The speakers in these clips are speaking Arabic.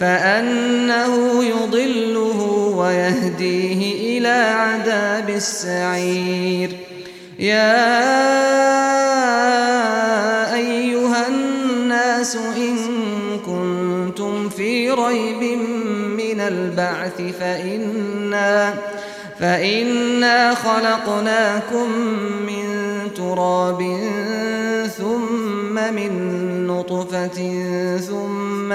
فأنه يضله ويهديه إلى عذاب السعير. يا أيها الناس إن كنتم في ريب من البعث فإنا فإنا خلقناكم من تراب ثم من نطفة ثم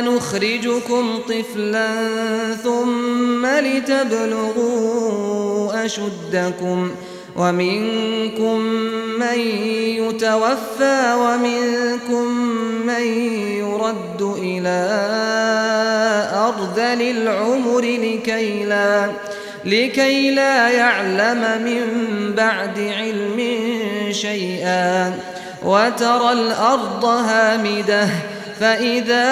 نخرجكم طفلا ثم لتبلغوا أشدكم ومنكم من يتوفى ومنكم من يرد إلى أرذل العمر لكي لا, لكي لا يعلم من بعد علم شيئا وترى الأرض هامدة فإذا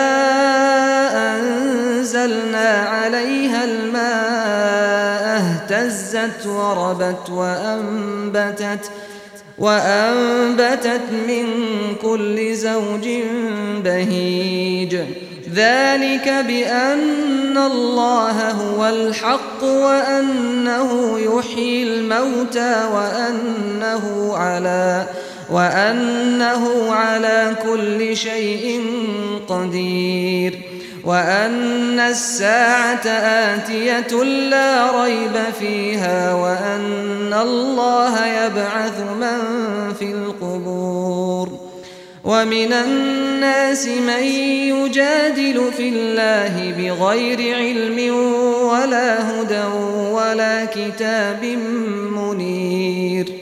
أنزلنا عليها الماء اهتزت وربت وأنبتت وأنبتت من كل زوج بهيج. ذلك بأن الله هو الحق وأنه يحيي الموتى وأنه على وأنه على كل شيء قدير وأن الساعة آتية لا ريب فيها وأن الله يبعث من في القبور ومن الناس من يجادل في الله بغير علم ولا هدى ولا كتاب منير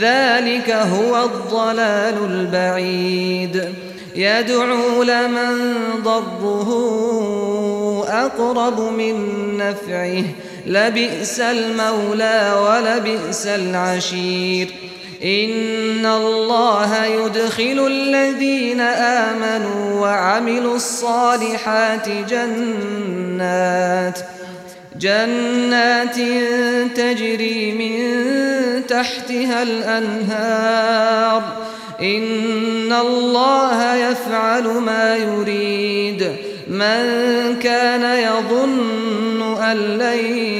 ذلك هو الضلال البعيد. يدعو لمن ضره أقرب من نفعه. لبئس المولى ولبئس العشير. إن الله يدخل الذين آمنوا وعملوا الصالحات جنات. جنات تجري من تحتها الأنهار. إن الله يفعل ما يريد. من كان يظن أن لن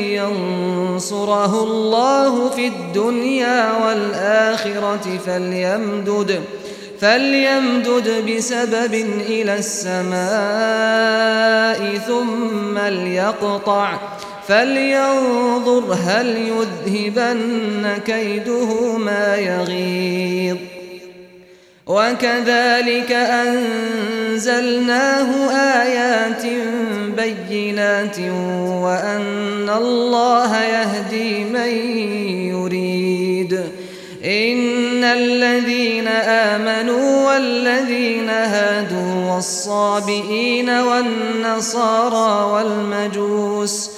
ينصره الله في الدنيا والآخرة فليمدد فليمدد بسبب إلى السماء ثم ليقطع. فلينظر هل يذهبن كيده ما يغيظ. وكذلك أنزلناه آيات بينات وأن الله يهدي من يريد. إن الذين آمنوا والذين هادوا والصابئين والنصارى والمجوس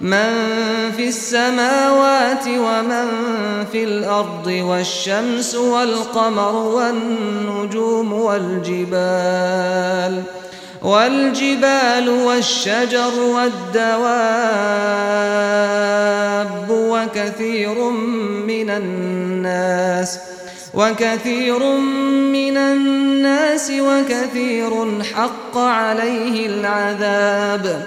من في السماوات ومن في الأرض والشمس والقمر والنجوم والجبال والجبال والشجر والدواب وكثير من الناس وكثير من الناس وكثير حق عليه العذاب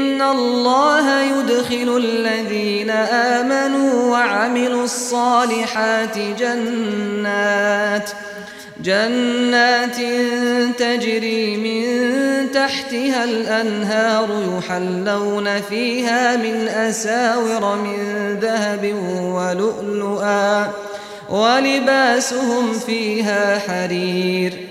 الله يدخل الذين آمنوا وعملوا الصالحات جنات جنات تجري من تحتها الأنهار يحلون فيها من أساور من ذهب ولؤلؤا ولباسهم فيها حرير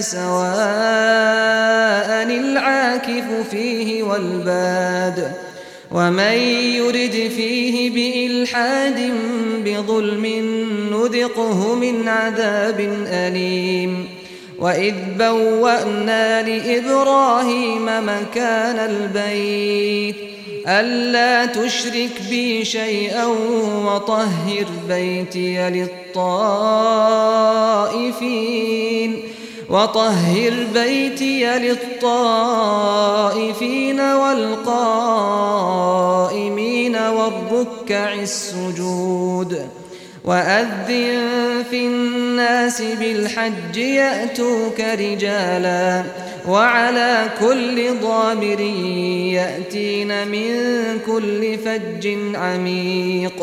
سواء العاكف فيه والباد ومن يرد فيه بإلحاد بظلم نذقه من عذاب أليم وإذ بوأنا لإبراهيم مكان البيت ألا تشرك بي شيئا وطهر بيتي للطائفين وطهر بيتي للطائفين والقائمين والركع السجود. وأذن في الناس بالحج يأتوك رجالا. وعلى كل ضامر يأتين من كل فج عميق.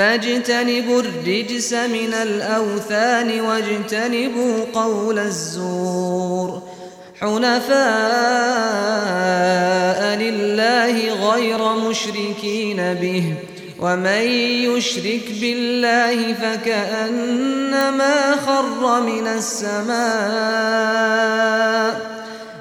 فاجتنبوا الرجس من الأوثان واجتنبوا قول الزور. حنفاء لله غير مشركين به ومن يشرك بالله فكأنما خر من السماء.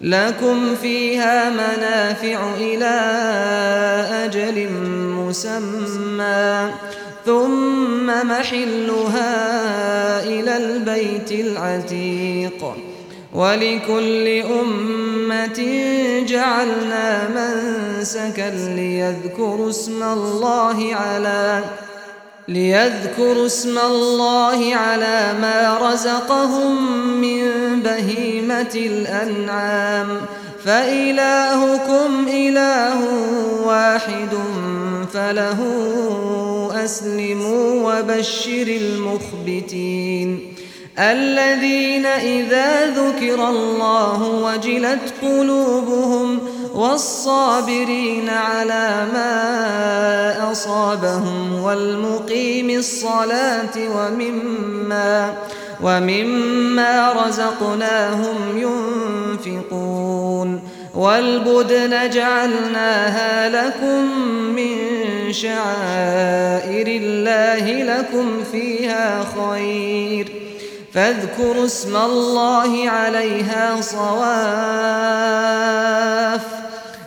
لكم فيها منافع إلى أجل مسمى ثم محلها إلى البيت العتيق ولكل أمة جعلنا منسكا ليذكروا اسم الله على ليذكروا اسم الله على ما رزقهم من بهيمة الأنعام. فإلهكم إله واحد فله أسلموا وبشر المخبتين. الذين إذا ذكر الله وجلت قلوبهم والصابرين على ما أصابهم والمقيم الصلاة ومما ومما رزقناهم ينفقون والبدن جعلناها لكم من شعائر الله لكم فيها خير فاذكروا اسم الله عليها صواف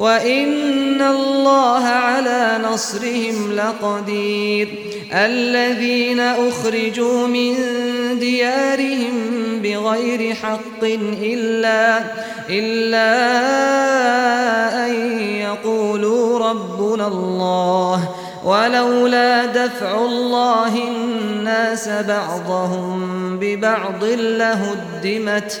وإن الله على نصرهم لقدير الذين أخرجوا من ديارهم بغير حق إلا إلا أن يقولوا ربنا الله ولولا دفع الله الناس بعضهم ببعض لهدمت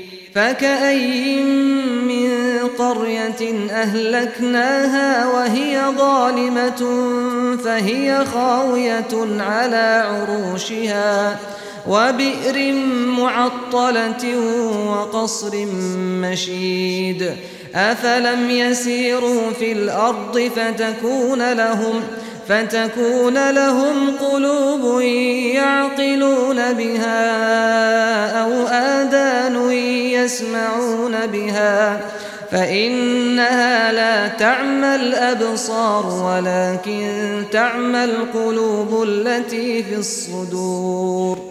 فكأي من قرية أهلكناها وهي ظالمة فهي خاوية على عروشها وبئر معطلة وقصر مشيد أفلم يسيروا في الأرض فتكون لهم فتكون لهم قلوب يعقلون بها أو آذان يسمعون بها فإنها لا تعمى الأبصار ولكن تعمى القلوب التي في الصدور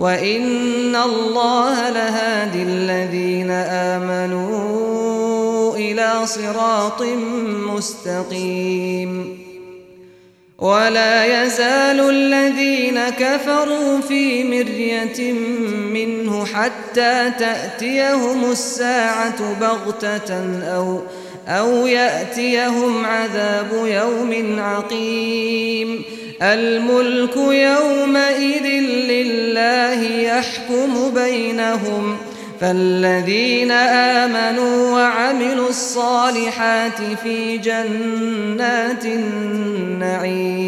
وإن الله لهادي الذين آمنوا إلى صراط مستقيم ولا يزال الذين كفروا في مرية منه حتى تأتيهم الساعة بغتة أو أو يأتيهم عذاب يوم عقيم الملك يومئذ لله يحكم بينهم ۖ فالذين آمنوا وعملوا الصالحات في جنات النعيم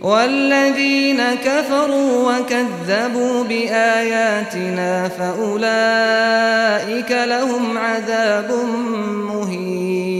والذين كفروا وكذبوا بآياتنا فأولئك لهم عذاب مهين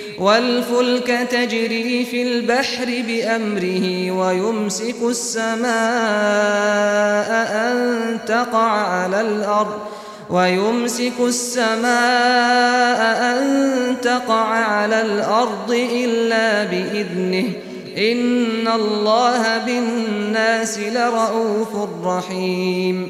والفلك تجري في البحر بأمره ويمسك السماء أن تقع على الأرض ويمسك السماء أن تقع على الأرض إلا بإذنه. إن الله بالناس لرؤوف رحيم.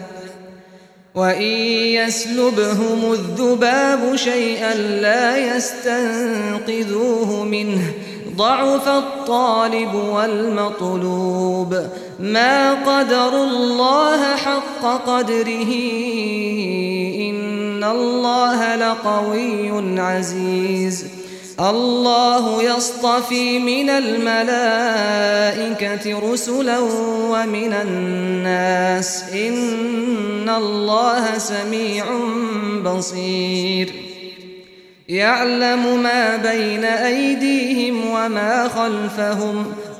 وإن يسلبهم الذباب شيئا لا يستنقذوه منه ضعف الطالب والمطلوب ما قدر الله حق قدره إن الله لقوي عزيز الله يصطفي من الملائكة رسلا ومن الناس. إن الله سميع بصير. يعلم ما بين أيديهم وما خلفهم.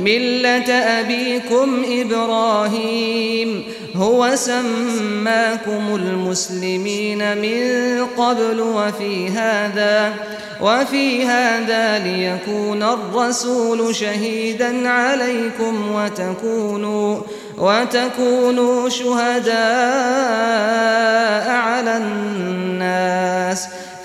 ملة أبيكم إبراهيم هو سماكم المسلمين من قبل وفي هذا وفي هذا ليكون الرسول شهيدا عليكم وتكونوا وتكونوا شهداء على الناس